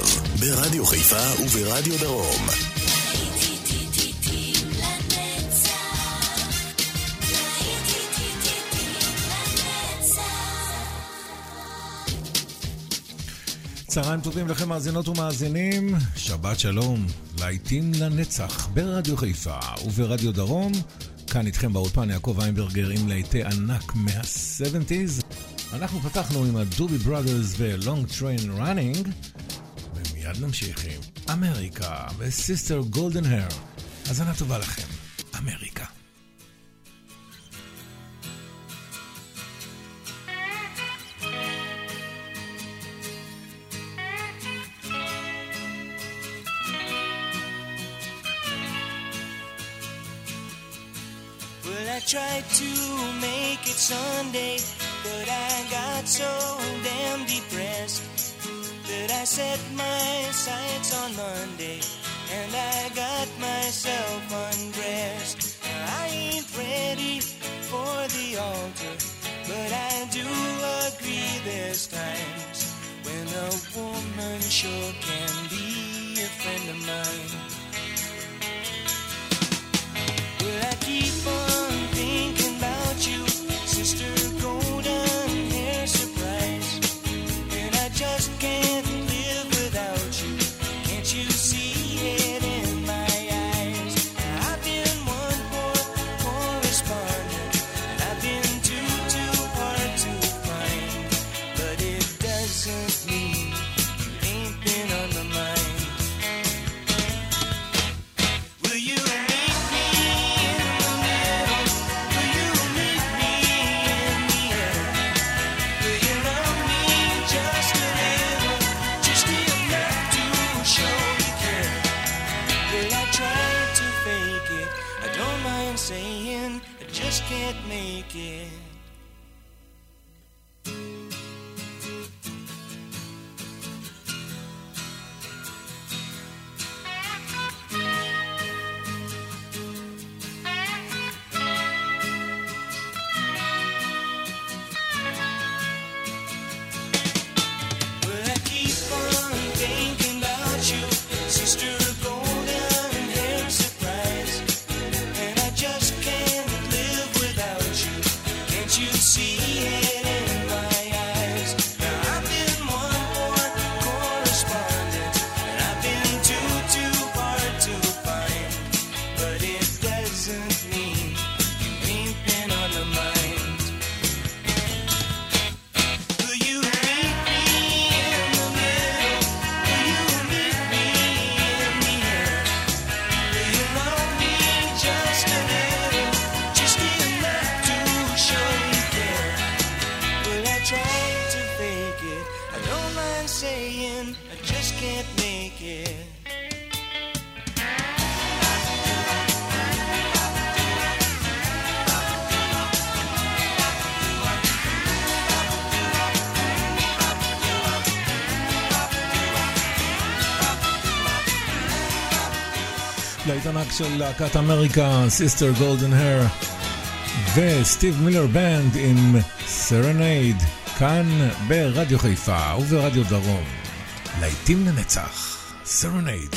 עכשיו, ברדיו חיפה וברדיו דרום. צהריים טובים לכם מאזינות ומאזינים, שבת שלום, להיטים לנצח ברדיו חיפה וברדיו דרום. כאן איתכם באולפן יעקב איינברגר עם להיטי ענק מה-70's. אנחנו פתחנו עם הדובי בראדרס ו-Long Train Running, ומיד נמשיך עם אמריקה וסיסטר גולדן הר. האזנה טובה לכם, אמריקה. Well, I tried to make it Sunday, but I got so set my sights on Monday and I got myself undressed. I ain't ready for the altar, but I do agree there's times when a woman sure can be a friend of mine. להיט ענק של להקת אמריקה, סיסטר גולדן הר, וסטיב מילר בנד עם סרנייד, כאן ברדיו חיפה וברדיו דרום. להיטים לנצח, סרנייד.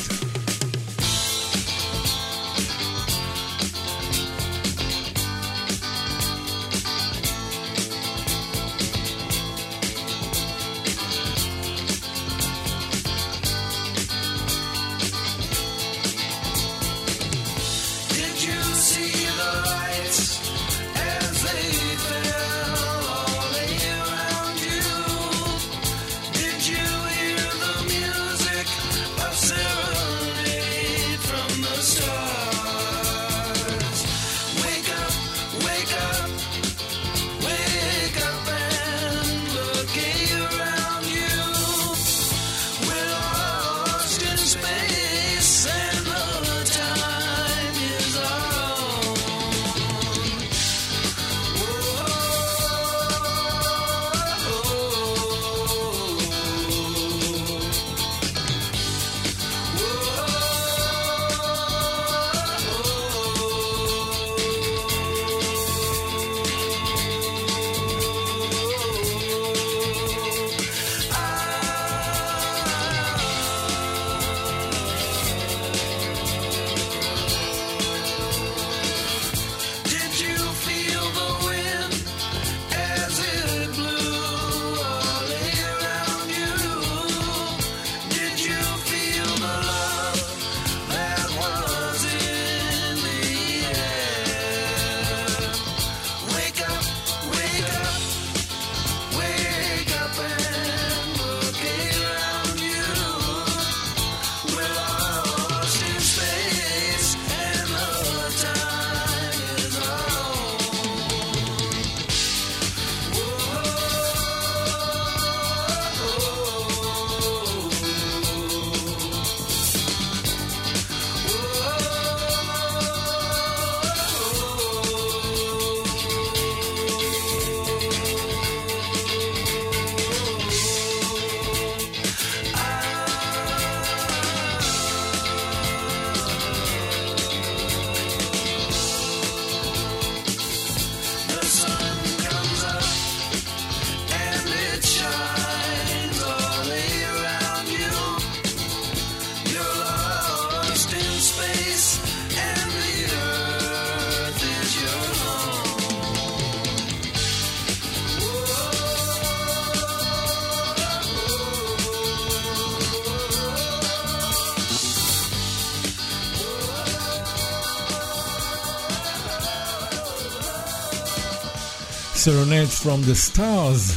Serenade from the Stars.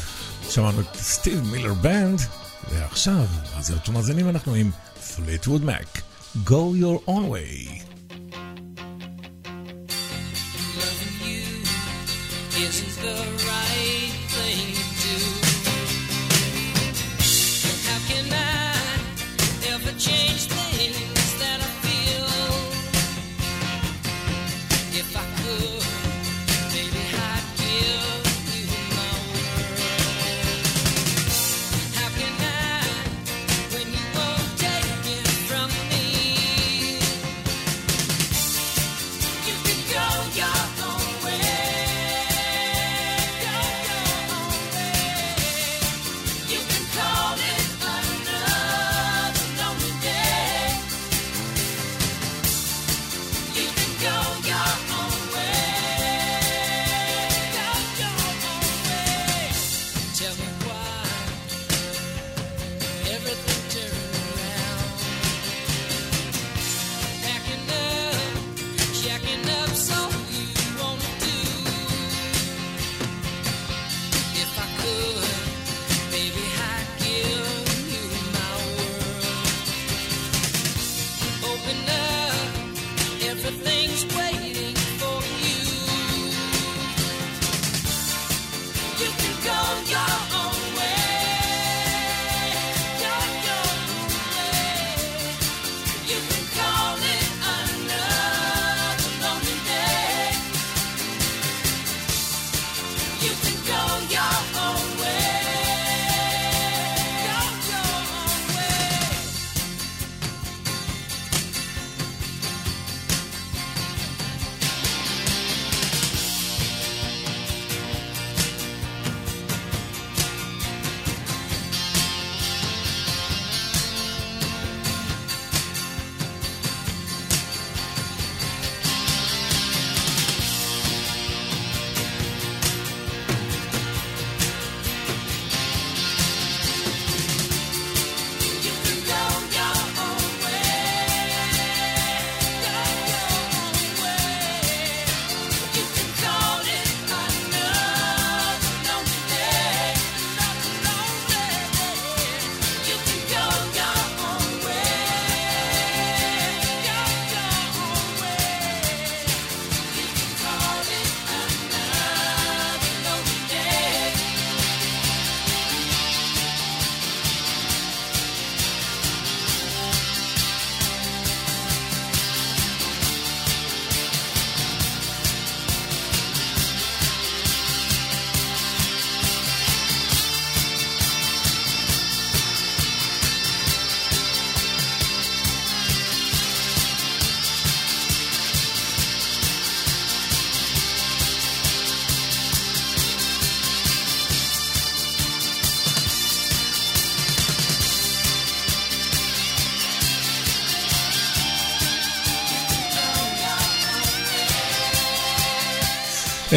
שמענו את סטיב מילר בנד, ועכשיו, אז אתם מאזינים אנחנו עם פליטווד מק. Go your own way.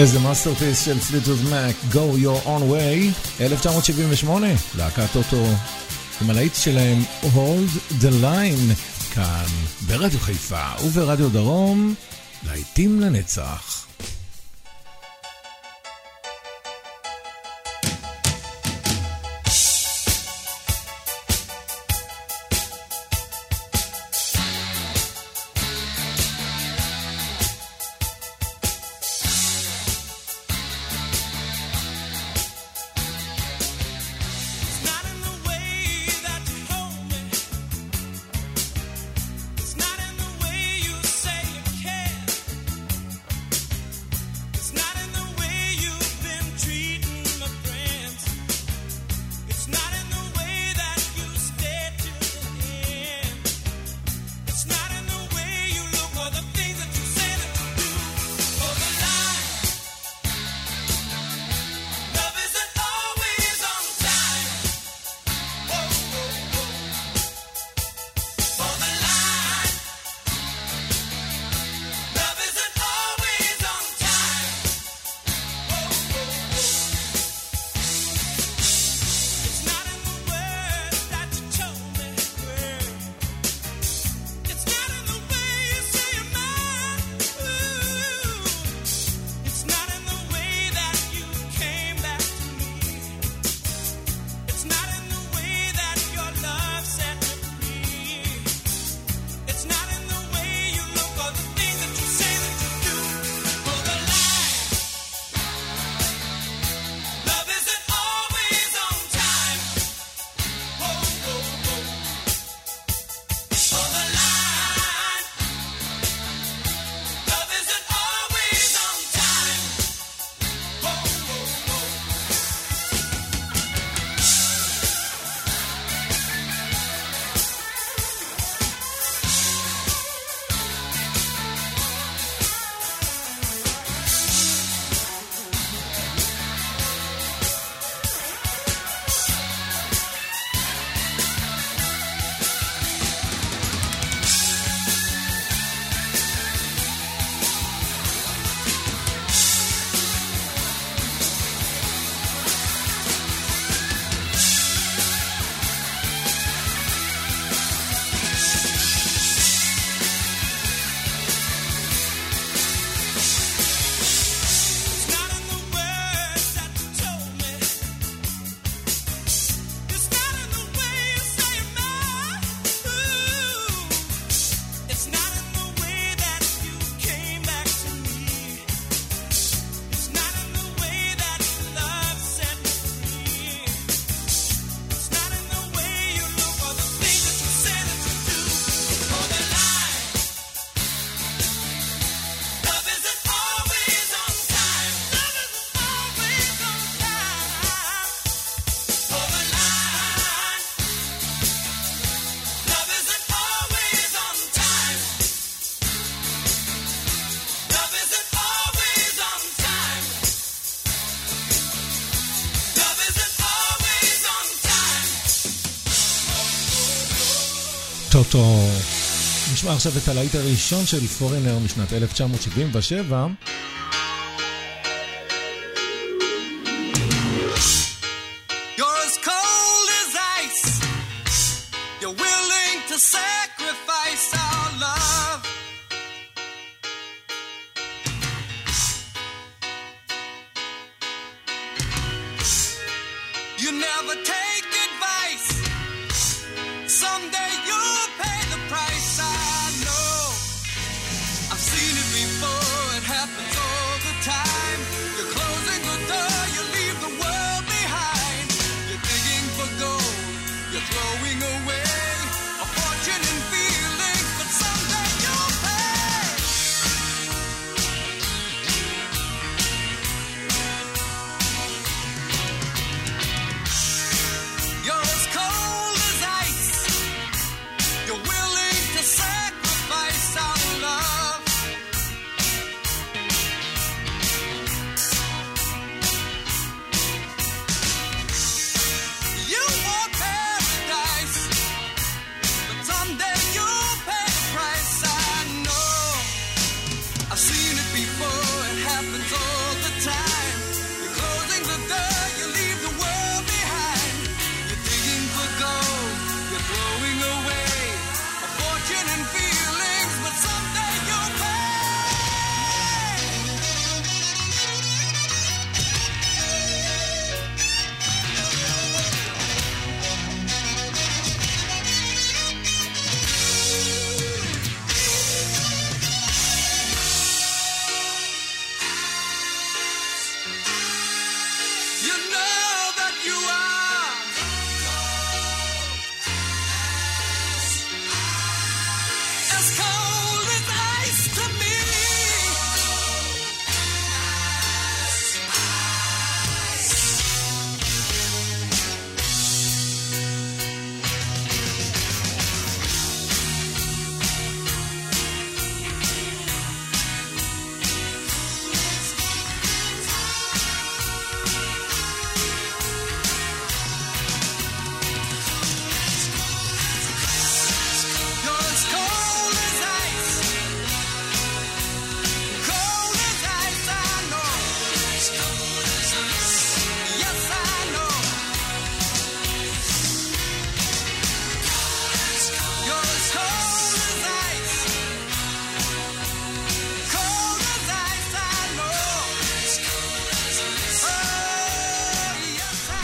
איזה מאסטרפיס של פליטוד מק, Go Your Own Way, 1978, להקת אוטו עם הלהיט שלהם Hold the Line, כאן ברדיו חיפה וברדיו דרום, להיטים לנצח. טוטו. נשמע עכשיו את הלהיט הראשון של פורינר משנת 1977.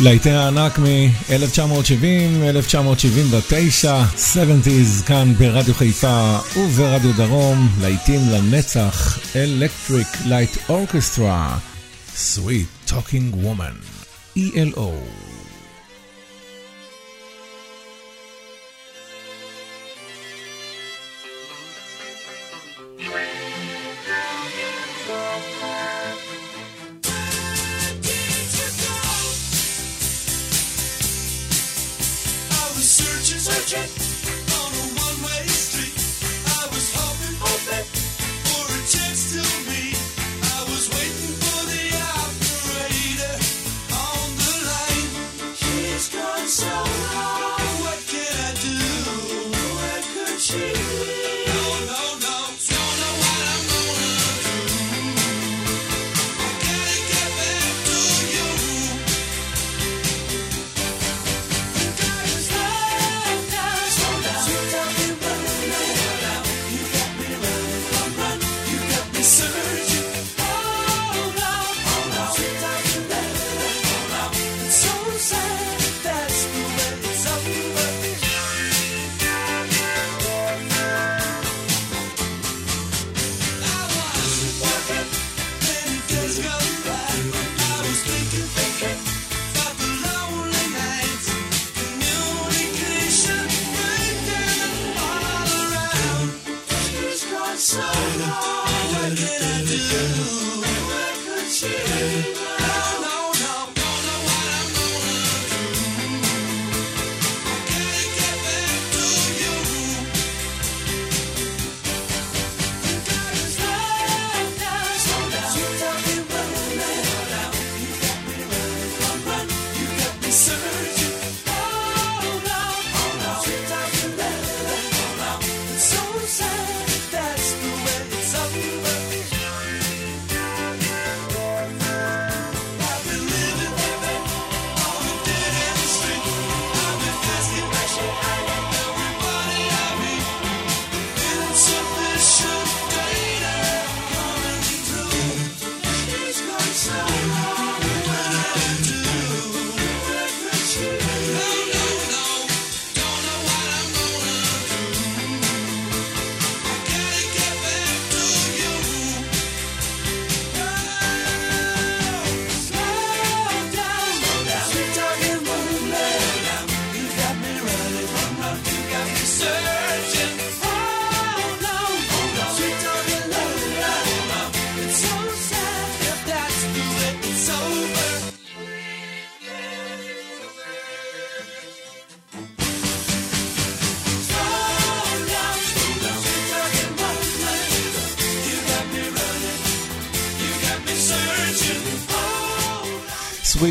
להיטי הענק מ-1970, 1979, 70's כאן ברדיו חיפה וברדיו דרום, להיטים לנצח, Electric Light Orchestra, Sweet Talking Woman, ELO. Electric.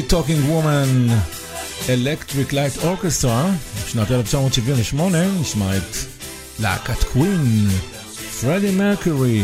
Talking Woman Electric Light Orchestra, שנת 1978, נשמע את להקת קווין, פרדי מרקורי,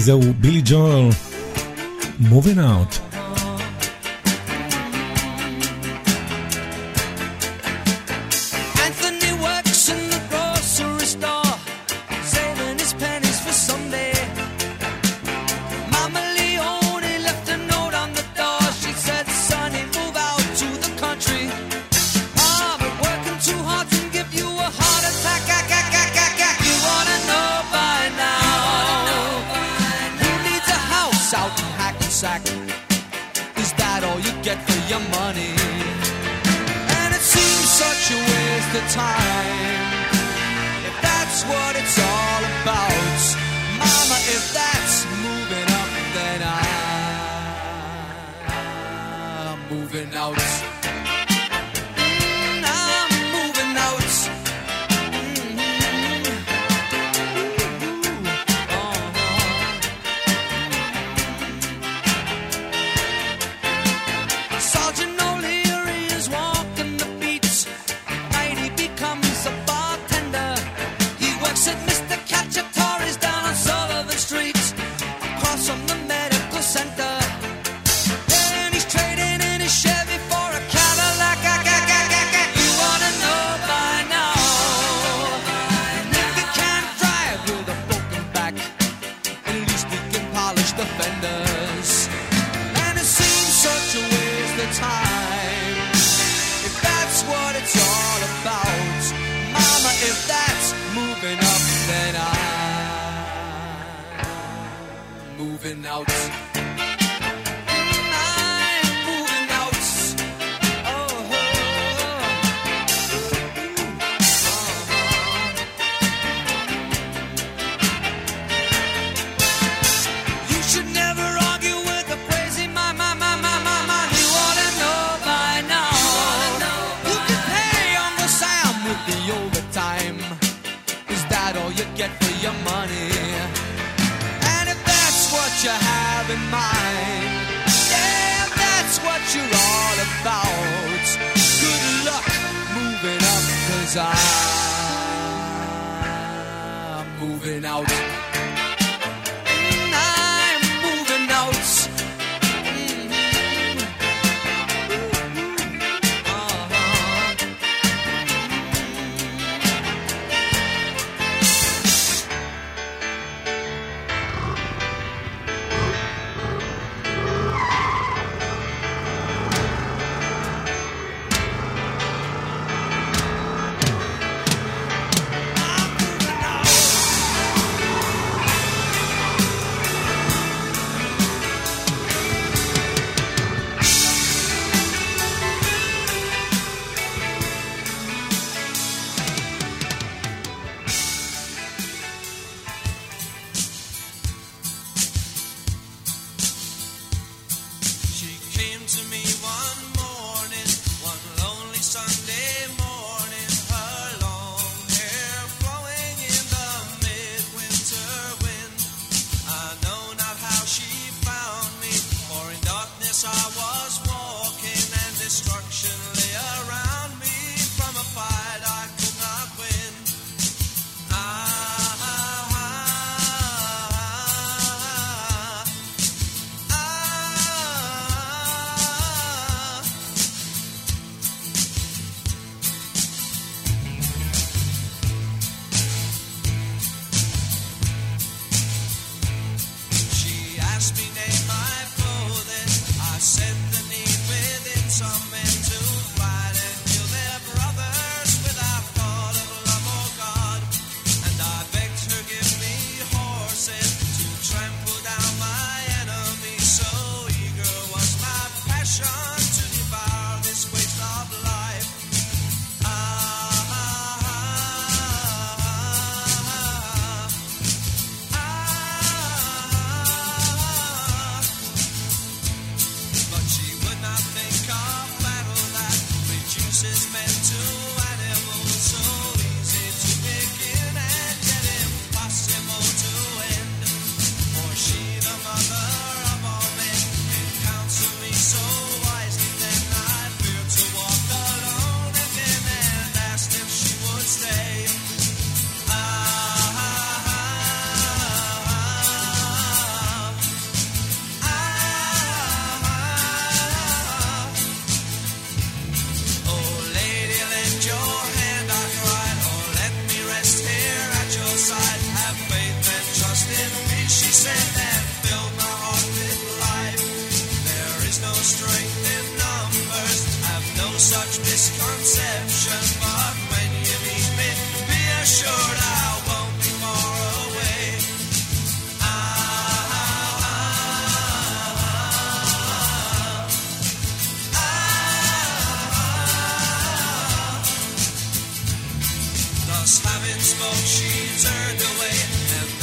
So, é o Billy Joel Moving Out. sack. Is that all you get for your money? And it seems such a waste of time. If that's what it's all about, Mama, if that's moving up, then I'm moving out. Having spoke, she turned away,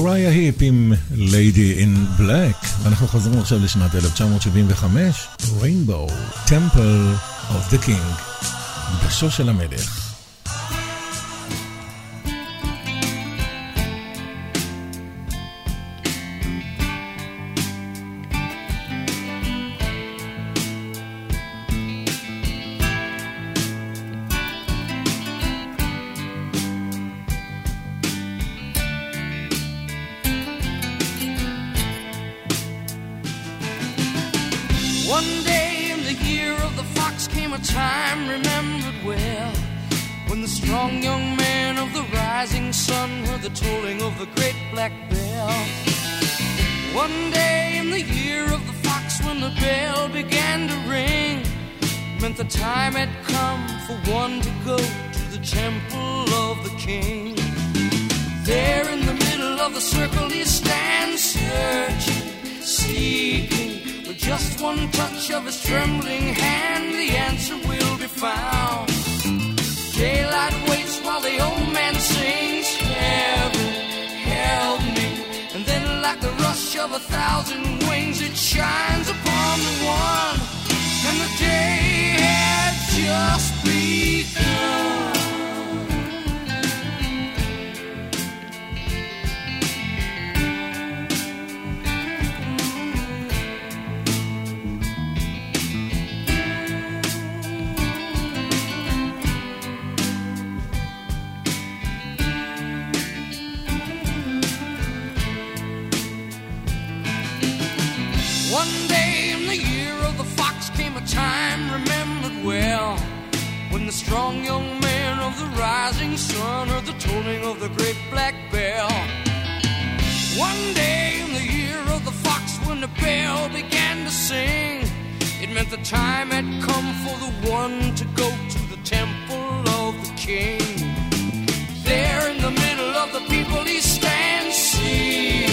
יוריה היפ עם Lady in Black. ואנחנו חוזרים עכשיו לשנת 1975, Rainbow, Temple of the King, קדשו של המלך. One day in the year of the fox came a time remembered well when the strong young man of the rising sun heard the tolling of the great black bell. One day in the year of the fox when the bell began to ring meant the time had come for one to go to the temple of the king. There in the middle of the circle he stands searching, seeking just one touch of his trembling hand, the answer will be found. Daylight waits while the old man sings, Heaven, help me. And then, like the rush of a thousand wings, it shines upon the one, and the day has just begun. strong young man of the rising sun heard the tolling of the great black bell. One day in the year of the fox, when the bell began to sing, it meant the time had come for the one to go to the temple of the king. There in the middle of the people, he stands, singing.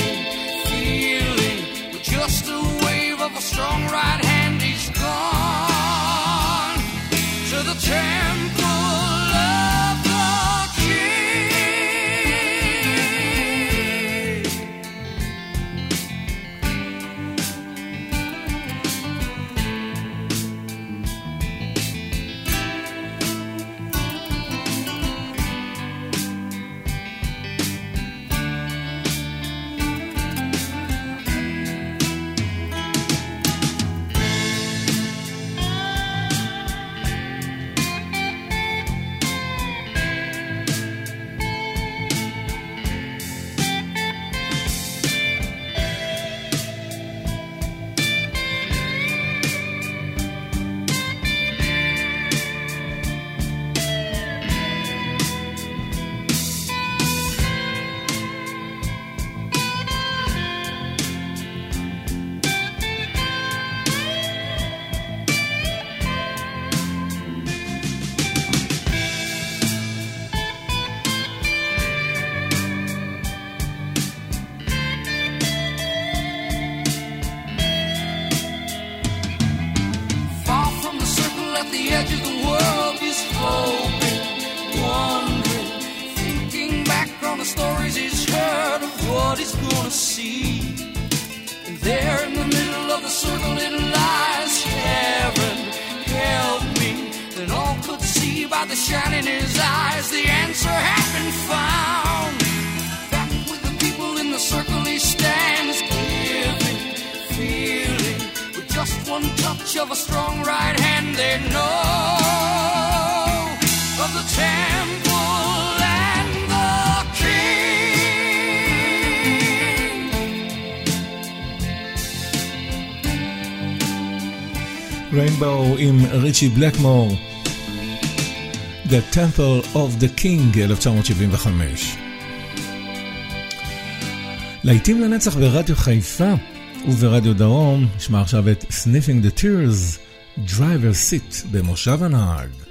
of a strong right hand, they know of the temple and the king. Rainbow in Richie Blackmore The Temple of the King, 1975. להיטים לנצח ברדיו חיפה. וברדיו דרום נשמע עכשיו את Sniffing the Tears, Driver Sit במושב הנהג.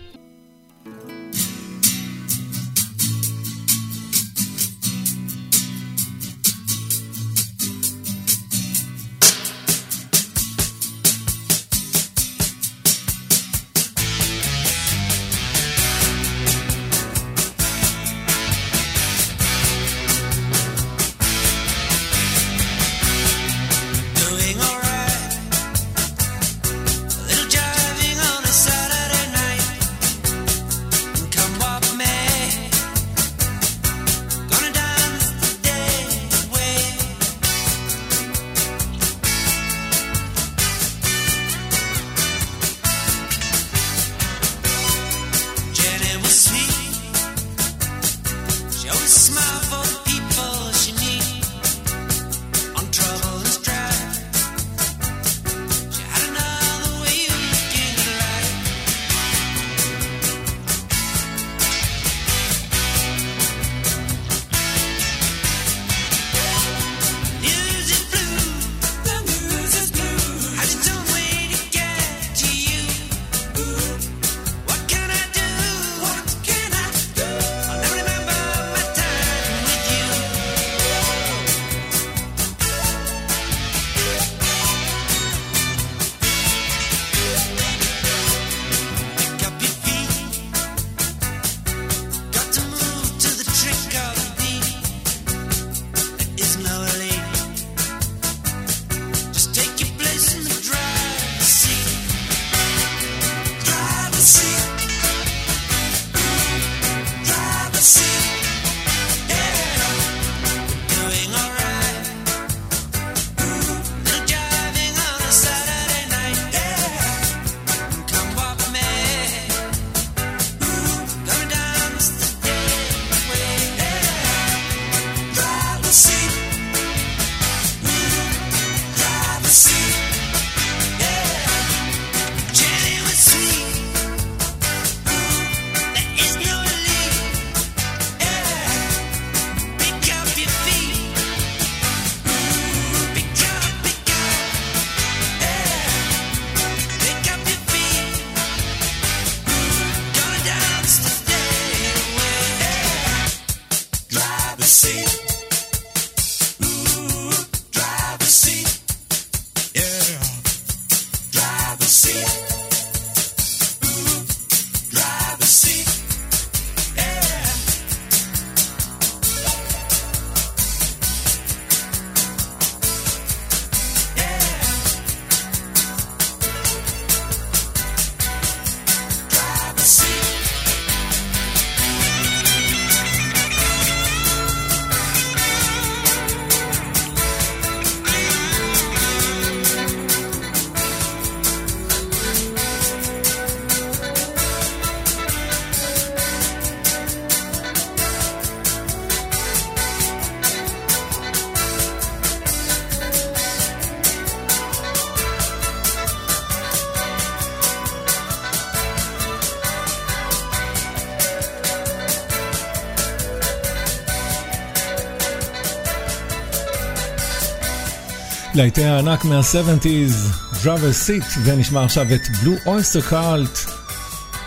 להיטי הענק מה-70's, Driver Seat, ונשמע עכשיו את בלו אויסטר קאלט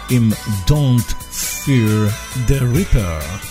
עם Don't Fear the Reaper.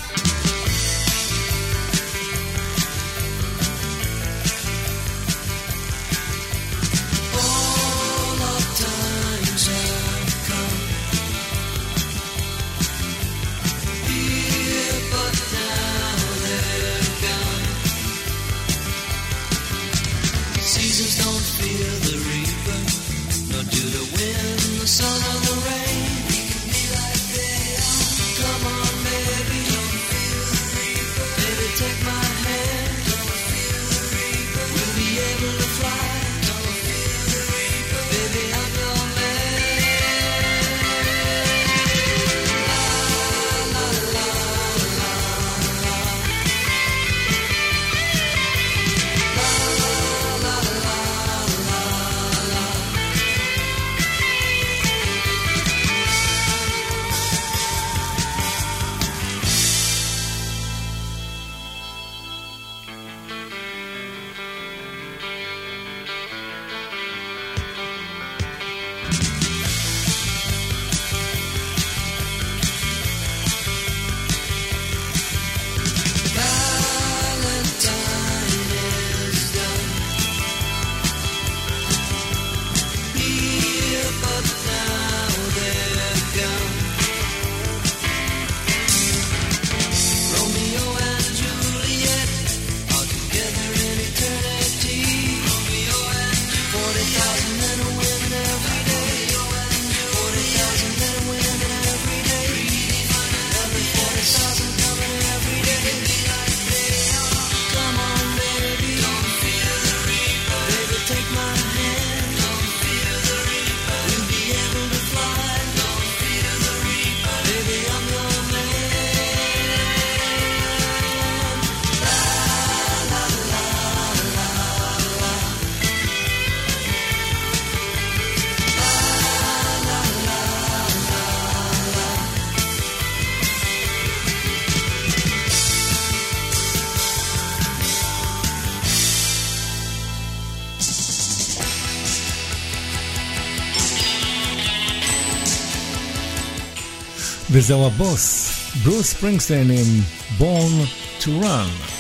וזהו הבוס, ברוס ספרינגסטיין עם Born to Run.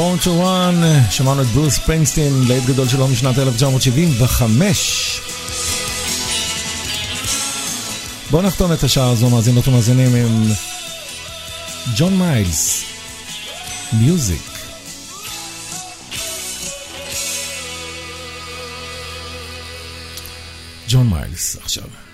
Born to Run, שמענו את ברוס פרינגסטין, להיט גדול שלו משנת 1975. בואו נחתום את השעה הזו, מאזינות ומאזינים, עם ג'ון מיילס, מיוזיק. ג'ון מיילס עכשיו.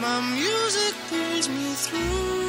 My music pulls me through.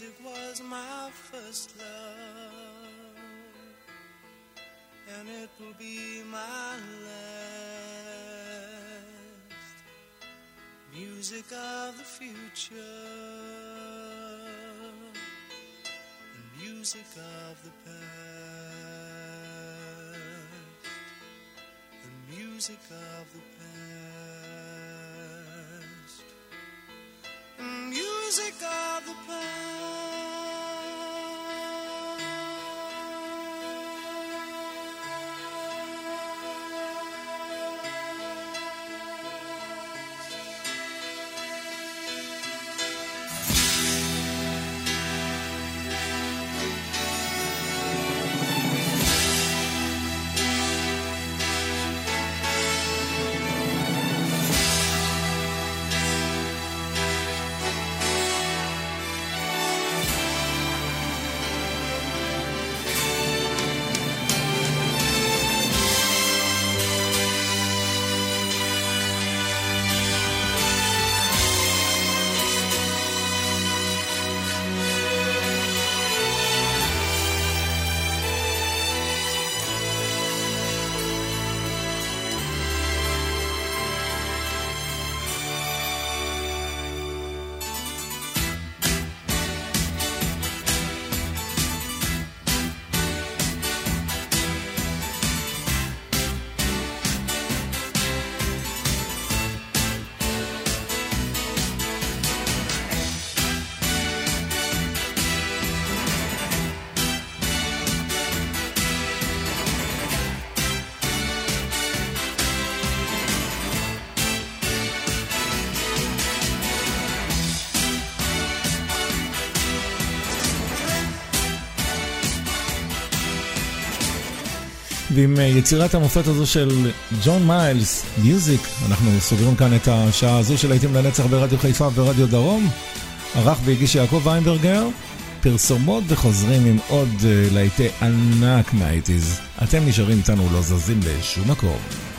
Music was my first love, and it will be my last. Music of the future, and music of the past, and music of the past. Music of the ועם אה, יצירת המופת הזו של ג'ון מיילס, מיוזיק, אנחנו סוגרים כאן את השעה הזו של להיטים לנצח ברדיו חיפה ורדיו דרום. ערך והגיש יעקב ויינברגר, פרסומות וחוזרים עם עוד uh, להיטי ענק מהאייטיז. אתם נשארים איתנו, לא זזים לשום מקום.